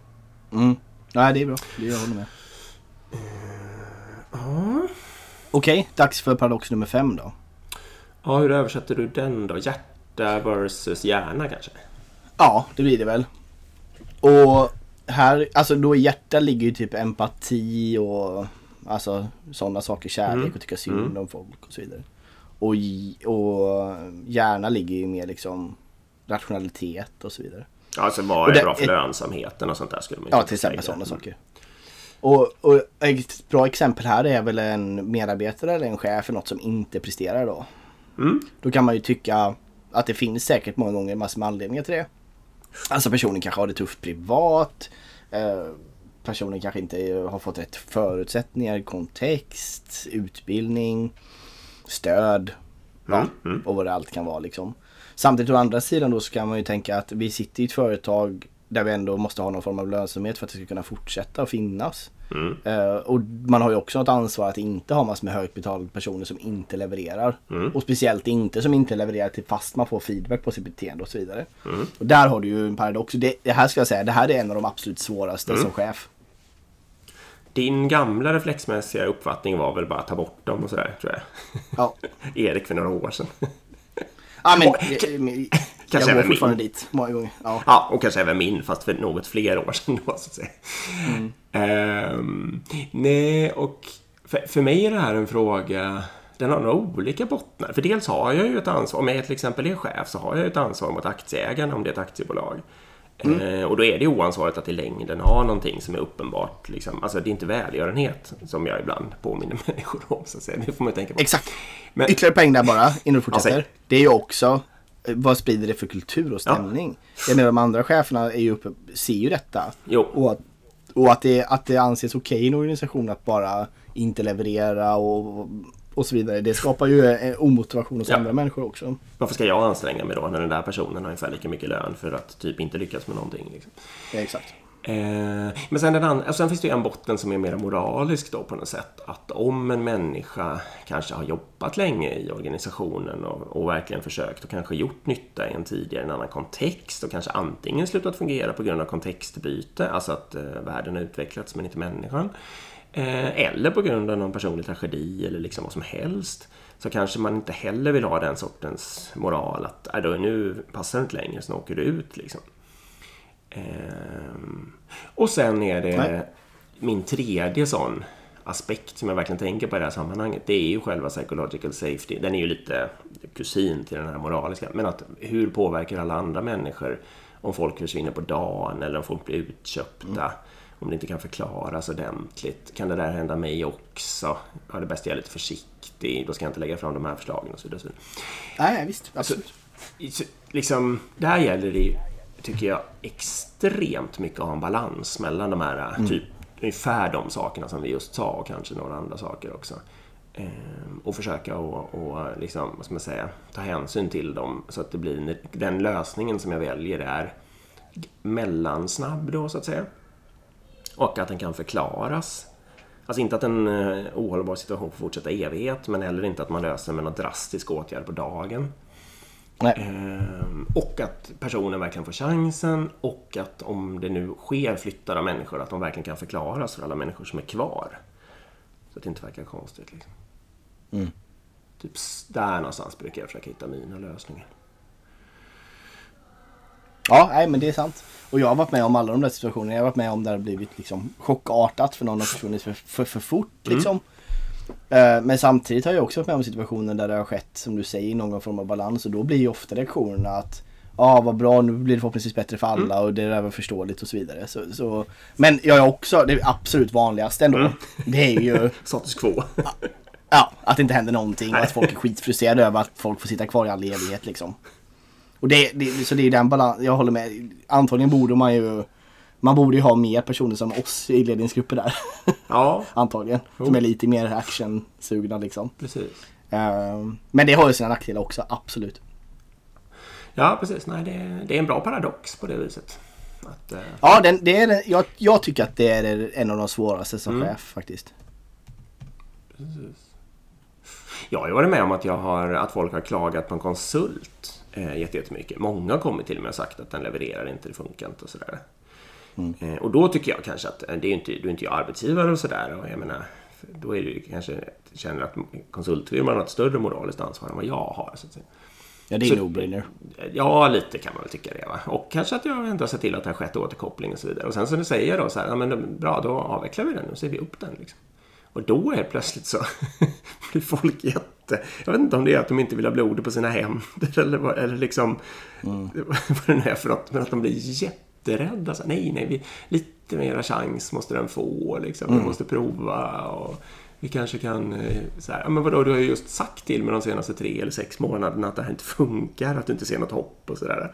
Mm. Nej, det är bra. Det jag håller med. Okej, dags för paradox nummer fem då. Ja, hur översätter du den då? Hjärta versus hjärna kanske? Ja, det blir det väl. Och här, alltså då i hjärta ligger ju typ empati och alltså sådana saker. Kärlek och tycka synd om folk och så vidare. Och, och hjärna ligger ju mer liksom rationalitet och så vidare. Alltså vad är det- bra för lönsamheten och sånt där skulle man ju Ja, till exempel sådana saker. Och, och ett bra exempel här är väl en medarbetare eller en chef för något som inte presterar då. Mm. Då kan man ju tycka att det finns säkert många gånger massor med anledningar till det. Alltså personen kanske har det tufft privat. Eh, personen kanske inte har fått rätt förutsättningar, kontext, utbildning, stöd. Mm, mm. och vad det allt kan vara liksom. Samtidigt å andra sidan då så kan man ju tänka att vi sitter i ett företag där vi ändå måste ha någon form av lönsamhet för att det ska kunna fortsätta och finnas. Mm. Eh, och man har ju också ett ansvar att inte ha massor med högt betalda personer som inte levererar. Mm. Och speciellt inte som inte levererar till fast man får feedback på sitt beteende och så vidare. Mm. Och där har du ju en paradox. Det, det här ska jag säga, det här är en av de absolut svåraste Mm. som chef. Din gamla reflexmässiga uppfattning var väl bara att ta bort dem och sådär, tror jag. Ja, Erik för några år sedan. ja men- kanske jag går fortfarande min. dit många gånger. Ja. Ja, och kanske även min, fast för något fler år sedan då, så att säga. Mm. Ehm, nej, och för, för mig är det här en fråga den har några olika bottnar. För dels har jag ju ett ansvar, om jag till exempel är chef, så har jag ett ansvar mot aktieägarna om det är ett aktiebolag. Mm. Eh, och då är det oansvarigt att i längden ha någonting som är uppenbart. Liksom, alltså det är inte välgörenhet som jag ibland påminner människor om. Så att säga. Det får man ju tänka på. Exakt. Men- Ytterligare poäng där bara innan du fortsätter. säg. det är ju också vad sprider det för kultur och stämning? Jag menar de andra cheferna är ju uppe, ser ju detta. Jo. Och att, och att, det, att det anses okej i en organisation att bara inte leverera och, och så vidare. Det skapar ju en omotivation hos Ja. andra människor också. Varför ska jag anstränga mig då när den där personen har ungefär lika mycket lön för att typ inte lyckas med någonting? Liksom? Ja, exakt. Eh, men sen, den and- sen finns det ju en botten som är mer moralisk då på något sätt. Att om en människa kanske har jobbat länge i organisationen och, och verkligen försökt och kanske gjort nytta i en tidigare en annan kontext och kanske antingen slutat fungera på grund av kontextbyte, alltså att eh, världen har utvecklats men inte människan. Eh, eller på grund av någon personlig tragedi eller liksom vad som helst. Så kanske man inte heller vill ha den sortens moral att äh, då, nu passar det inte längre så nu åker du ut liksom. Ehm, och sen är det Nej. min tredje sån aspekt som jag verkligen tänker på i det här sammanhanget. Det är ju själva psychological safety. Den är ju lite kusin till den här moraliska. Men att hur påverkar alla andra människor om folk försvinner på dagen eller om folk blir utköpta. Om det inte kan förklaras ordentligt. Kan det där hända mig också? Ja, det är bäst att jag är lite försiktig. Då ska jag inte lägga fram de här förslagen och så vidare. Nej, visst. Absolut. Så, liksom, där gäller det ju, tycker jag, extremt mycket att ha en balans mellan de här, Mm. typ, ungefär de sakerna som vi just sa och kanske några andra saker också. Ehm, och försöka och, och liksom, vad ska man säga, ta hänsyn till dem så att det blir en- den lösningen som jag väljer är mellansnabb då så att säga. Och att den kan förklaras. Alltså inte att en eh, ohållbar situation får fortsätta evighet men heller inte att man löser med någon drastisk åtgärd på dagen. Ehm, och att personen verkligen får chansen och att om det nu sker flyttar av människor att de verkligen kan förklaras för alla människor som är kvar. Så att det inte verkar konstigt. Liksom. Mm. Typ där någonstans brukar jag försöka hitta mina lösningar. Ja, nej men det är sant. Och jag har varit med om alla de där situationerna. Jag har varit med om där det har blivit liksom chockartat för någon har försvunnit för, för, för fort liksom. Eh, Men samtidigt har jag också varit med om situationer där det har skett, som du säger, någon form av balans. Och då blir ju ofta reaktionerna att Ja, vad bra, nu blir det förhoppningsvis bättre för alla och det är väl förståeligt och så vidare. Så, så, men jag är också, det absolut vanligaste ändå, det är ju Status quo. Ja, att det inte händer någonting och att folk är skitfrustrerade över att folk får sitta kvar i all evighet liksom. Och det, det, så det är den balans, jag håller med. Antagligen borde man ju Man borde ju ha mer personer som oss i ledningsgrupper där. ja, Antagligen. Som är lite mer actionsugna liksom. precis. Ehm, Men det har ju sina nackdelar också, absolut. Ja, precis. Nej, det, det är en bra paradox på det viset. Att, eh, Ja, den, det är, jag, jag tycker att det är en av de svåraste som chef faktiskt. Jag har ju varit med om att, jag har, att folk har klagat på en konsult eh, jätte- jättemycket. Många har kommit till mig och sagt att den levererar inte, det funkar inte och sådär. Eh, och då tycker jag kanske att eh, det är inte, då är inte jag arbetsgivare och sådär. Och jag menar, då är det ju kanske känner att konsultfirman har ett större moraliskt ansvar än vad jag har. Så att säga. Ja, det är no-brainer. Ja, lite kan man väl tycka det. Va? Och kanske att jag ändå har sett till att det har skett återkoppling och så vidare. Och sen så säger jag då så här, ja, men bra, då avvecklar vi den och ser vi upp den. Liksom. Och då är plötsligt så blir folk jätte... Jag vet inte om det är att de inte vill ha blod på sina händer eller, vad, eller liksom vad det nu är för något. Men att de blir jätterädda. Så, nej, nej, vi, lite mera chans måste den få. Liksom. Vi måste prova. Och vi kanske kan... eh, Så här, men vadå, du har ju just sagt till mig de senaste tre eller sex månaderna att det här inte funkar. Att du inte ser något hopp och sådär.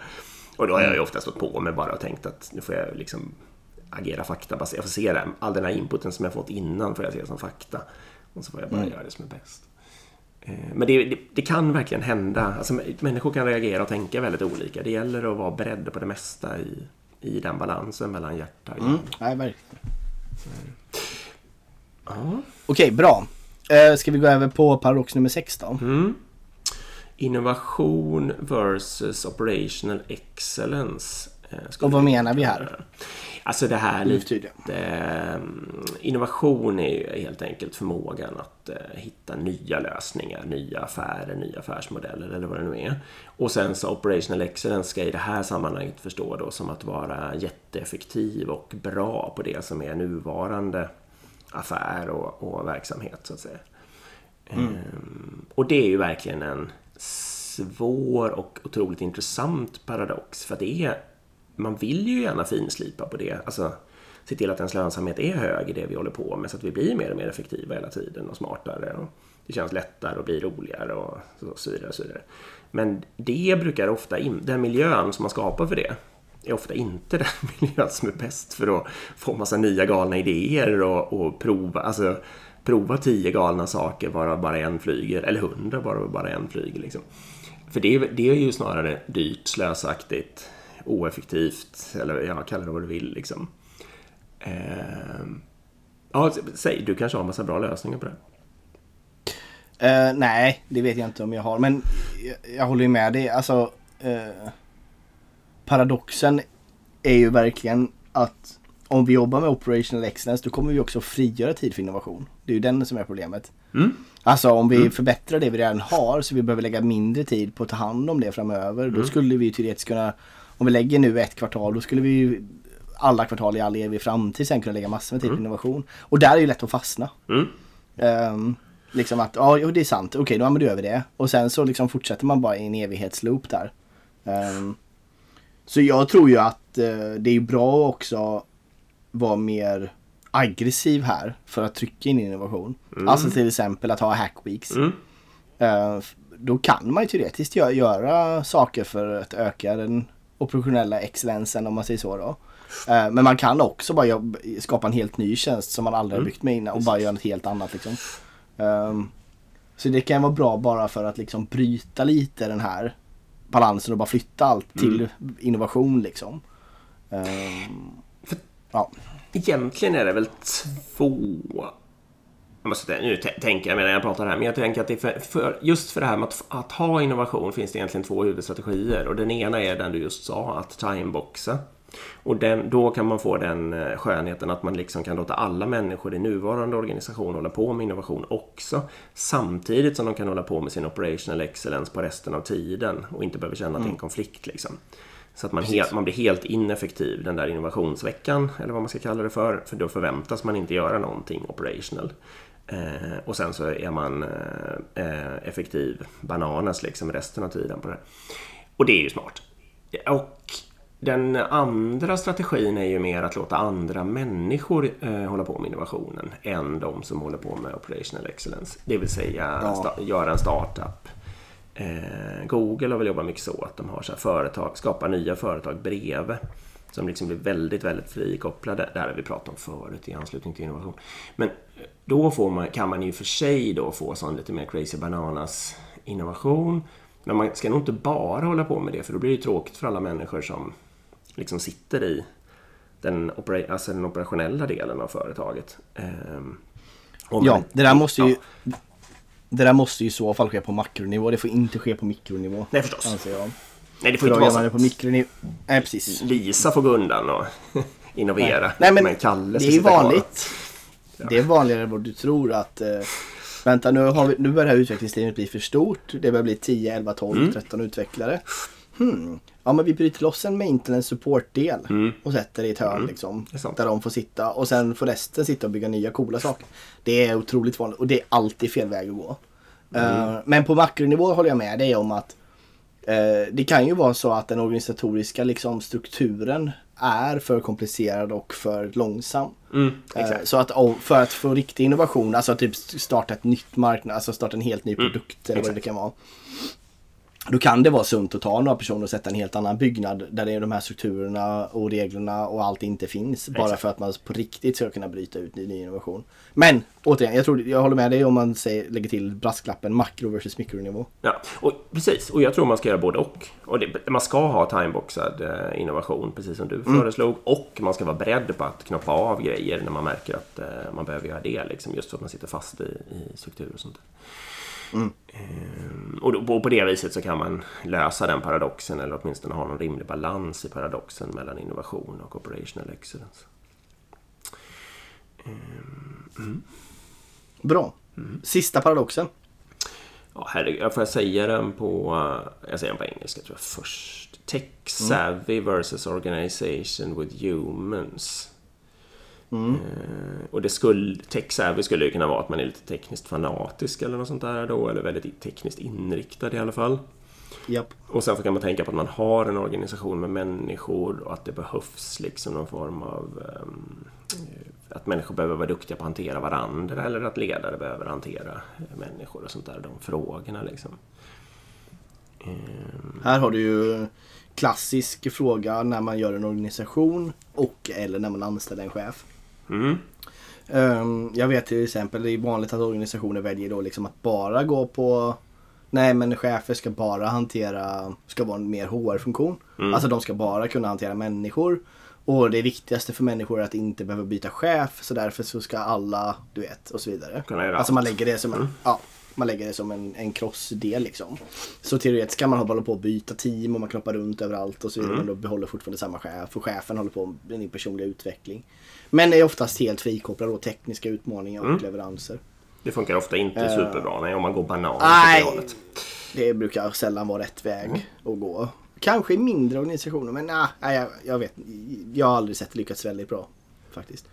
Och då har jag ju ofta stått på mig bara och tänkt att nu får jag liksom agera faktabaserat. Jag får se det. All den här inputen som jag fått innan får jag se som fakta. Och så får jag bara göra det som är bäst. Eh, Men det, det, det kan verkligen hända. Alltså, människor kan reagera och tänka väldigt olika. Det gäller att vara beredd på det mesta i, i den balansen mellan hjärta och hjärna. Mm. Nej, verkligen. Ja. Okej, bra. Uh, ska vi gå över på paradox nummer 6 då? Mm. Innovation versus operational excellence. eh, Och vad menar vi här? Alltså det här Nu lite... eh, innovation är ju helt enkelt förmågan att eh, hitta nya lösningar, nya affärer, nya affärsmodeller eller vad det nu är. Och sen så operational excellence ska i det här sammanhanget förstå då som att vara jätteeffektiv och bra på det som är nuvarande affär och, och verksamhet så att säga. Ehm, och det är ju verkligen en svår och otroligt intressant paradox. För det är, man vill ju gärna finslipa på det. Alltså se till att ens lönsamhet är hög i det vi håller på med så att vi blir mer och mer effektiva hela tiden och smartare. Och det känns lättare och blir roligare och så, så vidare. Och så vidare. Men det brukar ofta, in, den miljön som man skapar för det är ofta inte den miljön som är bäst för att få massa nya galna idéer och, och prova, alltså, prova tio galna saker varav bara en flyger, eller hundra varav bara en flyger. Liksom. För det, det är ju snarare dyrt, slösaktigt, oeffektivt, eller ja, kalla det vad du vill. Liksom. Ehm, ja, säg, du kanske har en massa bra lösningar på det. Eh, nej, det vet jag inte om jag har. Men jag, jag håller ju med dig. Alltså, eh, paradoxen är ju verkligen att om vi jobbar med operational excellence då kommer vi också frigöra tid för innovation. Det är ju den som är problemet. Mm. Alltså om vi förbättrar det vi redan har så vi behöver lägga mindre tid på att ta hand om det framöver. Då skulle vi ju teoretiskt kunna, om vi lägger nu ett kvartal, då skulle vi ju alla kvartal i all evig framtid sen kunna lägga massor med tid på innovation. Och där är ju lätt att fastna. Mm. Ehm, liksom att, ja det är sant, okej då, men då gör vi det. Och sen så liksom fortsätter man bara i en evighetsloop där. Ehm, Så jag tror ju att eh, det är bra också vara mer aggressiv här för att trycka in innovation. Alltså till exempel att ha hackweeks. Mm. F- då kan man ju teoretiskt gö- göra saker för att öka den operationella excellensen om man säger så då. Eh, men man kan också bara jobb- skapa en helt ny tjänst som man aldrig har byggt med innan och bara göra något helt annat liksom. Ehm, så det kan vara bra bara för att liksom bryta lite den här balansen och bara flytta allt till innovation liksom. Ehm, ja. Egentligen är det väl två... Jag måste, nu tänker jag medan jag pratar här, men jag tänker att det för, för, just för det här med att, att ha innovation finns det egentligen två huvudstrategier. Och den ena är den du just sa, att timeboxa. Och den, då kan man få den eh, skönheten att man liksom kan låta alla människor i nuvarande organisation hålla på med innovation också. Samtidigt som de kan hålla på med sin operational excellence på resten av tiden och inte behöver känna att det är en konflikt. Liksom. Så att man, helt, man blir helt ineffektiv den där innovationsveckan, eller vad man ska kalla det för. För då förväntas man inte göra någonting operational. Eh, och sen så är man eh, eh, effektiv bananas liksom resten av tiden på det. Och det är ju smart. Och den andra strategin är ju mer att låta andra människor eh, hålla på med innovationen än de som håller på med operational excellence. Det vill säga Ja. göra en startup. Eh, Google har väl jobbat mycket så att de har så här företag, skapar nya företag bredvid. Som liksom blir väldigt, väldigt frikopplade. Det här har vi pratat om förut i anslutning till innovation. Men då får man, kan man ju för sig då få sån lite mer crazy bananas innovation. Men man ska nog inte bara hålla på med det för då blir det tråkigt för alla människor som liksom sitter i den, opera, alltså den operationella delen av företaget. Ehm, Ja, det där måste ju Ja, Det där måste ju i så fall ske på makronivå. Det får inte ske på mikronivå. Nej, förstås. Anser jag. Nej, det får inte vara så på mikronivå. Nej, precis. Lisa får gå undan och innovera. Nej, men Kalle det är vanligt. Det är vanligare än vad du tror att eh, Vänta nu, har vi, nu börjar det här utvecklingsteamet bli för stort. Det börjar bli 10, 11, 12, Mm. 13 utvecklare. Hmm. Ja men vi bryter loss en maintenance support-del och sätter det i ett hörn liksom. Mm. Sant. Där de får sitta och sen får resten sitta och bygga nya coola saker. Det är otroligt vanligt och det är alltid fel väg att gå. Mm. Eh, men på makronivå håller jag med dig om att det kan ju vara så att den organisatoriska liksom, strukturen är för komplicerad och för långsam. Mm, Eh, så att för att få riktig innovation, alltså typ starta ett nytt marknad, alltså starta en helt ny produkt eller vad det kan vara. Då kan det vara sunt att ta några personer och sätta en helt annan byggnad där det är de här strukturerna och reglerna och allt inte finns. Bara Exakt. för att man på riktigt ska kunna bryta ut ny, ny innovation. Men återigen, jag, tror, jag håller med dig om man säger, lägger till brasklappen makro versus mikronivå. Ja, och, precis. Och jag tror man ska göra både och. och det, man ska ha timeboxad eh, innovation, precis som du föreslog. Och man ska vara beredd på att knoppa av grejer när man märker att eh, man behöver göra det. Liksom, just för att man sitter fast i, i struktur och sånt. där. Ehm, och, då, och på det viset så kan man lösa den paradoxen eller åtminstone ha någon rimlig balans i paradoxen mellan innovation och operational excellence. Bra. Sista paradoxen. Ja, herregud, får jag säga den på... eh, Jag säger den på engelska tror jag först. Tech savvy versus organization with humans. Eh, och det skulle, tech savvy skulle ju kunna vara att man är lite tekniskt fanatisk eller något sånt där då. Eller väldigt tekniskt inriktad i alla fall. Japp. Och sen kan man tänka på att man har en organisation med människor och att det behövs liksom någon form av... ehm, att människor behöver vara duktiga på att hantera varandra eller att ledare behöver hantera människor och sånt där. De frågorna liksom. Ehm, Här har du ju klassisk fråga när man gör en organisation och eller när man anställer en chef. Mm. Ehm, jag vet till exempel, det är vanligt att organisationer väljer då liksom att bara gå på Nej men chefer ska bara hantera, ska vara en mer HR-funktion. Alltså de ska bara kunna hantera människor. Och det viktigaste för människor är att inte behöva byta chef så därför så ska alla, du vet, och så vidare. Alltså man lägger det som en, ja, man lägger det som en, en crossdel liksom. Så teoretiskt kan man hålla på att byta team och man knoppar runt överallt och så vidare men då behåller fortfarande samma chef och chefen håller på med din personliga utveckling. Men är oftast helt frikopplad då tekniska utmaningar och leveranser. Det funkar ofta inte superbra nej, om man går banan åt det Nej, det brukar sällan vara rätt väg att gå. Kanske i mindre organisationer men nah, nej, jag, jag vet Jag har aldrig sett det lyckats väldigt bra. Faktiskt.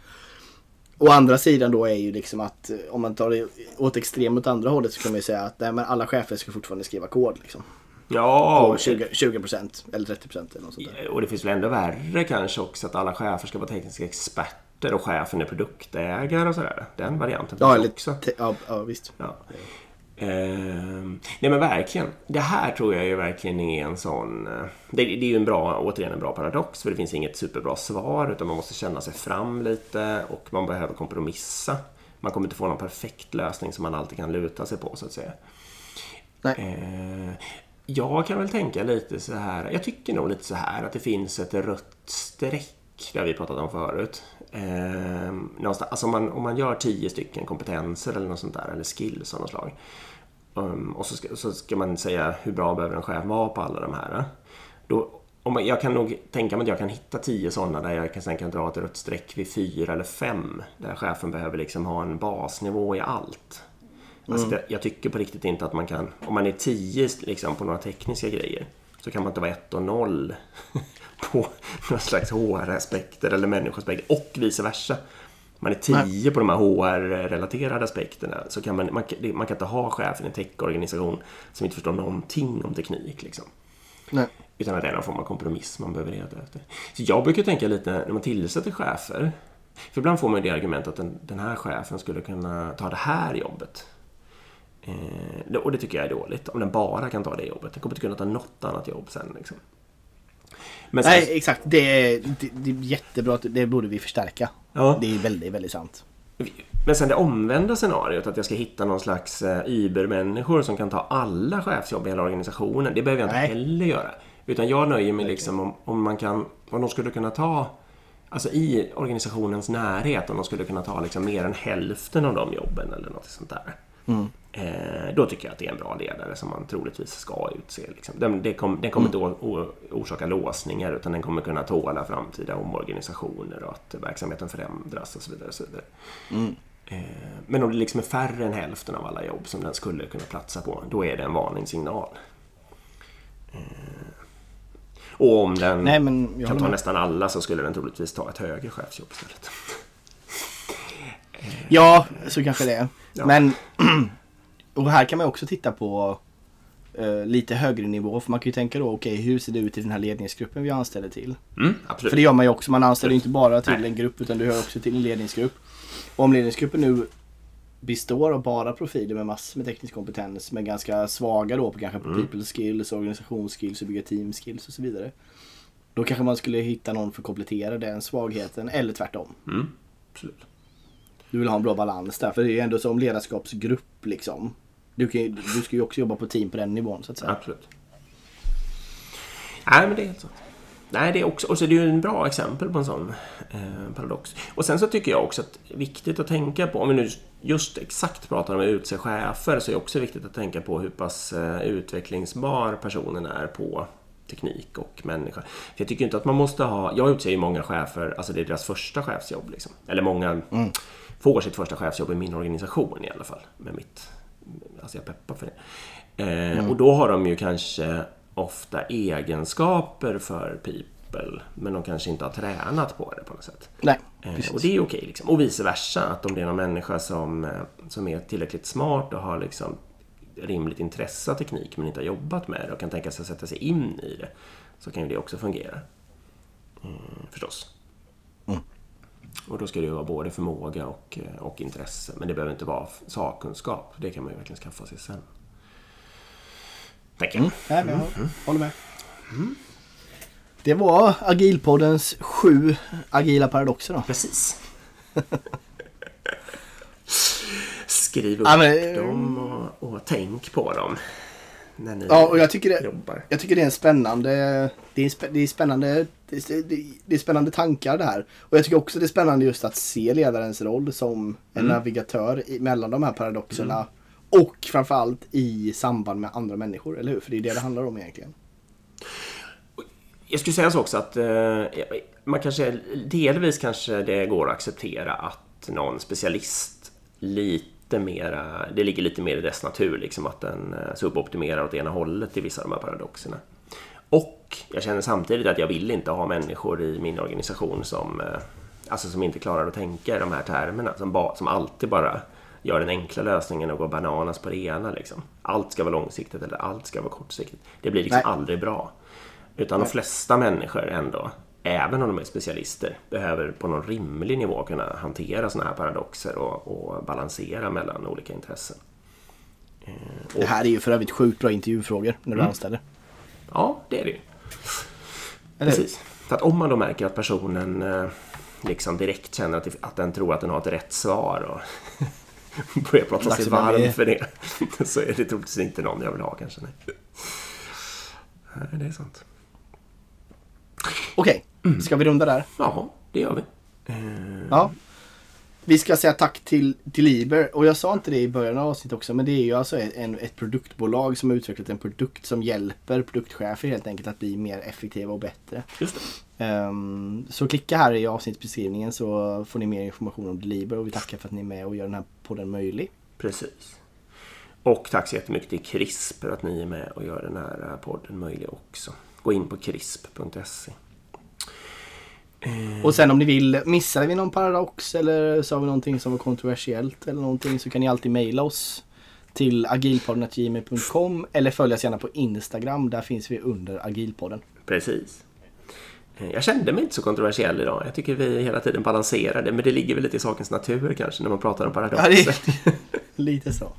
Å andra sidan då är ju liksom att eh, om man tar det åt extrem åt andra hållet så kan man ju säga att nej, men alla chefer ska fortfarande skriva kod. Liksom. Ja, På och, 20, 20% eller 30% eller något sånt där. och det finns väl ändå värre kanske också att alla chefer ska vara tekniska experter och chefen är produktägare och sådär. Den varianten Ja, finns eller, också. ja, ja visst. Ja. Ehm, nej men verkligen. Det här tror jag ju verkligen är en sån... eh, Det, det är ju en bra, återigen en bra paradox för det finns inget superbra svar utan man måste känna sig fram lite och man behöver kompromissa. Man kommer inte få någon perfekt lösning som man alltid kan luta sig på så att säga. Nej. Eh, jag kan väl tänka lite så här. Jag tycker nog lite så här att det finns ett rött streck. Det har vi pratat om förut. Eh, någonstans, alltså om, man, om man gör tio stycken kompetenser eller något sånt där, eller skills av något slag. Um, och så ska, så ska man säga hur bra behöver en chef vara på alla de här. Då, om man, jag kan nog tänka mig att jag kan hitta tio sådana där jag kan, sen kan dra ett rött streck vid fyra eller fem. Där chefen behöver liksom ha en basnivå i allt. Alltså det, jag tycker på riktigt inte att man kan, om man är 10 liksom, på några tekniska grejer, så kan man inte vara 1 och 0 på några slags HR-aspekter eller människoaspekter och vice versa. Man är 10 på de här HR-relaterade aspekterna, så kan man, man, kan- man kan inte ha chefen i en techorganisation som inte förstår någonting om teknik. Liksom. Nej. Utan att det är någon form av kompromiss man behöver leta efter. Så jag brukar tänka lite när man tillsätter chefer. För ibland får man det argumentet att den, den här chefen skulle kunna ta det här jobbet. Eh, och det tycker jag är dåligt. Om den bara kan ta det jobbet. Den kommer inte kunna ta något annat jobb sen. Liksom. Men sen, Nej, exakt. Det är, det, det är jättebra. Det borde vi förstärka. Ja. Det är väldigt, väldigt sant. Men sen det omvända scenariot, att jag ska hitta någon slags eh, übermänniskor som kan ta alla chefsjobb i hela organisationen. Det behöver jag inte Nej. heller göra. Utan jag nöjer mig liksom om, om man kan, om de skulle kunna ta, alltså i organisationens närhet, om de skulle kunna ta liksom mer än hälften av de jobben eller något sånt där. Eh, då tycker jag att det är en bra ledare som man troligtvis ska utse. Liksom. Den, det kom, den kommer inte å, orsaka låsningar utan den kommer kunna tåla framtida omorganisationer och att verksamheten förändras och så vidare. Och så vidare. Eh, Men om det liksom är färre än hälften av alla jobb som den skulle kunna platsa på, då är det en varningssignal. Eh, Och om den Nej, kan ta med. nästan alla så skulle den troligtvis ta ett högre chefsjobb istället. Ja, så kanske det är. Ja. Men och här kan man också titta på eh, lite högre nivå. För man kan ju tänka då, okej hur ser det ut i den här ledningsgruppen vi anställer till? Mm. För det gör man ju också. Man anställer Absolut. inte bara till Nej. en grupp utan du hör också till en ledningsgrupp. Och om ledningsgruppen nu består av bara profiler med massor med teknisk kompetens men ganska svaga då på kanske Mm. people skills, organisationsskills och bygga team skills och så vidare. Då kanske man skulle hitta någon för att komplettera den svagheten eller tvärtom. Mm, absolut. Du vill ha en bra balans där för det är ju ändå som ledarskapsgrupp liksom. Du, kan, du ska ju också jobba på team på den nivån så att säga. Absolut. Nej, men det är helt sant. Nej, det är också, och så är det ju en bra exempel på en sån eh, paradox. Och sen så tycker jag också att det är viktigt att tänka på, om vi nu just exakt pratar om att utse chefer, så är det också viktigt att tänka på hur pass eh, utvecklingsbar personen är på teknik och människa. För jag tycker inte att man måste ha, jag utser ju många chefer, alltså det är deras första chefsjobb liksom. Eller många får sitt första chefsjobb i min organisation i alla fall. Med mitt, alltså jag peppar för det. Eh, Och då har de ju kanske ofta egenskaper för people, men de kanske inte har tränat på det på något sätt. Nej, Eh, och det är okej. liksom. Och vice versa, att om det är någon människa som, eh, som är tillräckligt smart och har liksom rimligt intresse av teknik men inte har jobbat med det och kan tänka sig att sätta sig in i det, så kan ju det också fungera. Mm, förstås. Och då ska det ju vara både förmåga och, eh, och intresse. Men det behöver inte vara sakkunskap. Det kan man ju verkligen skaffa sig sen. Tänker jag. Nej, men jag håller med. Det var Agilpoddens sju agila paradoxer då. Precis. Skriv upp Ja, men- dem och, och tänk på dem. När ni Ja, och jag tycker det, jobbar. jag tycker det är en spännande, det är, det är spännande, det är, spännande tankar det här. Och jag tycker också det är spännande just att se ledarens roll som en navigatör i, mellan de här paradoxerna. Och framförallt i samband med andra människor, eller hur? För det är det det handlar om egentligen. Jag skulle säga så också att eh, man kanske, delvis kanske det går att acceptera att någon specialist lite mera, det ligger lite mer i dess natur liksom att den eh, suboptimerar åt ena hållet i vissa av de här paradoxerna. Och jag känner samtidigt att jag vill inte ha människor i min organisation som, eh, alltså som inte klarar att tänka i de här termerna, som, ba, som alltid bara gör den enkla lösningen och går bananas på det ena. Liksom. Allt ska vara långsiktigt eller allt ska vara kortsiktigt. Det blir liksom Nej. aldrig bra. Utan de flesta människor ändå, även om de är specialister, behöver på någon rimlig nivå kunna hantera sådana här paradoxer och, och balansera mellan olika intressen. Eh, Det här är ju för övrigt sjukt bra intervjufrågor när Mm. du anställer. Ja, det är det ju. Eller? Precis. För att om man då märker att personen eh, liksom direkt känner att, att den tror att den har ett rätt svar och börjar prata sig varm med. för det så är det troligtvis inte någon jag vill ha kanske. Nej, nej det är sant. Okej, Mm. ska vi runda där? Ja, det gör vi. Ja. Vi ska säga tack till, till Liber. Och jag sa inte det i början av avsnittet också. Men det är ju alltså en, ett produktbolag som har utvecklat en produkt som hjälper produktchefer helt enkelt att bli mer effektiva och bättre. Just. Ehm, så klicka här i avsnittsbeskrivningen så får ni mer information om Liber. Och vi tackar för att ni är med och gör den här podden möjlig. Precis. Och tack så jättemycket till CRISP för att ni är med och gör den här eh, podden möjlig också. Gå in på crisp.se. Och sen om ni vill, missade vi någon paradox eller sa vi någonting som var kontroversiellt eller någonting så kan ni alltid mejla oss till agilpodden.gmail.com eller följ oss gärna på Instagram. Där finns vi under agilpodden. Precis. Eh, Jag kände mig inte så kontroversiell idag. Jag tycker vi hela tiden balanserar det, men det ligger väl lite i sakens natur kanske när man pratar om Ja, paradoxer. det är lite så.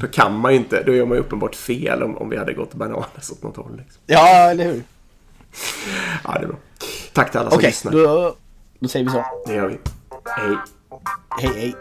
Då kan man ju inte, då gör man ju uppenbart fel om, om vi hade gått bananas åt något håll. Liksom. Ja, eller hur? Ja, det är bra. Tack till alla som Okej, lyssnar. då, då säger vi så. Det gör vi. Hej. Hej, hej.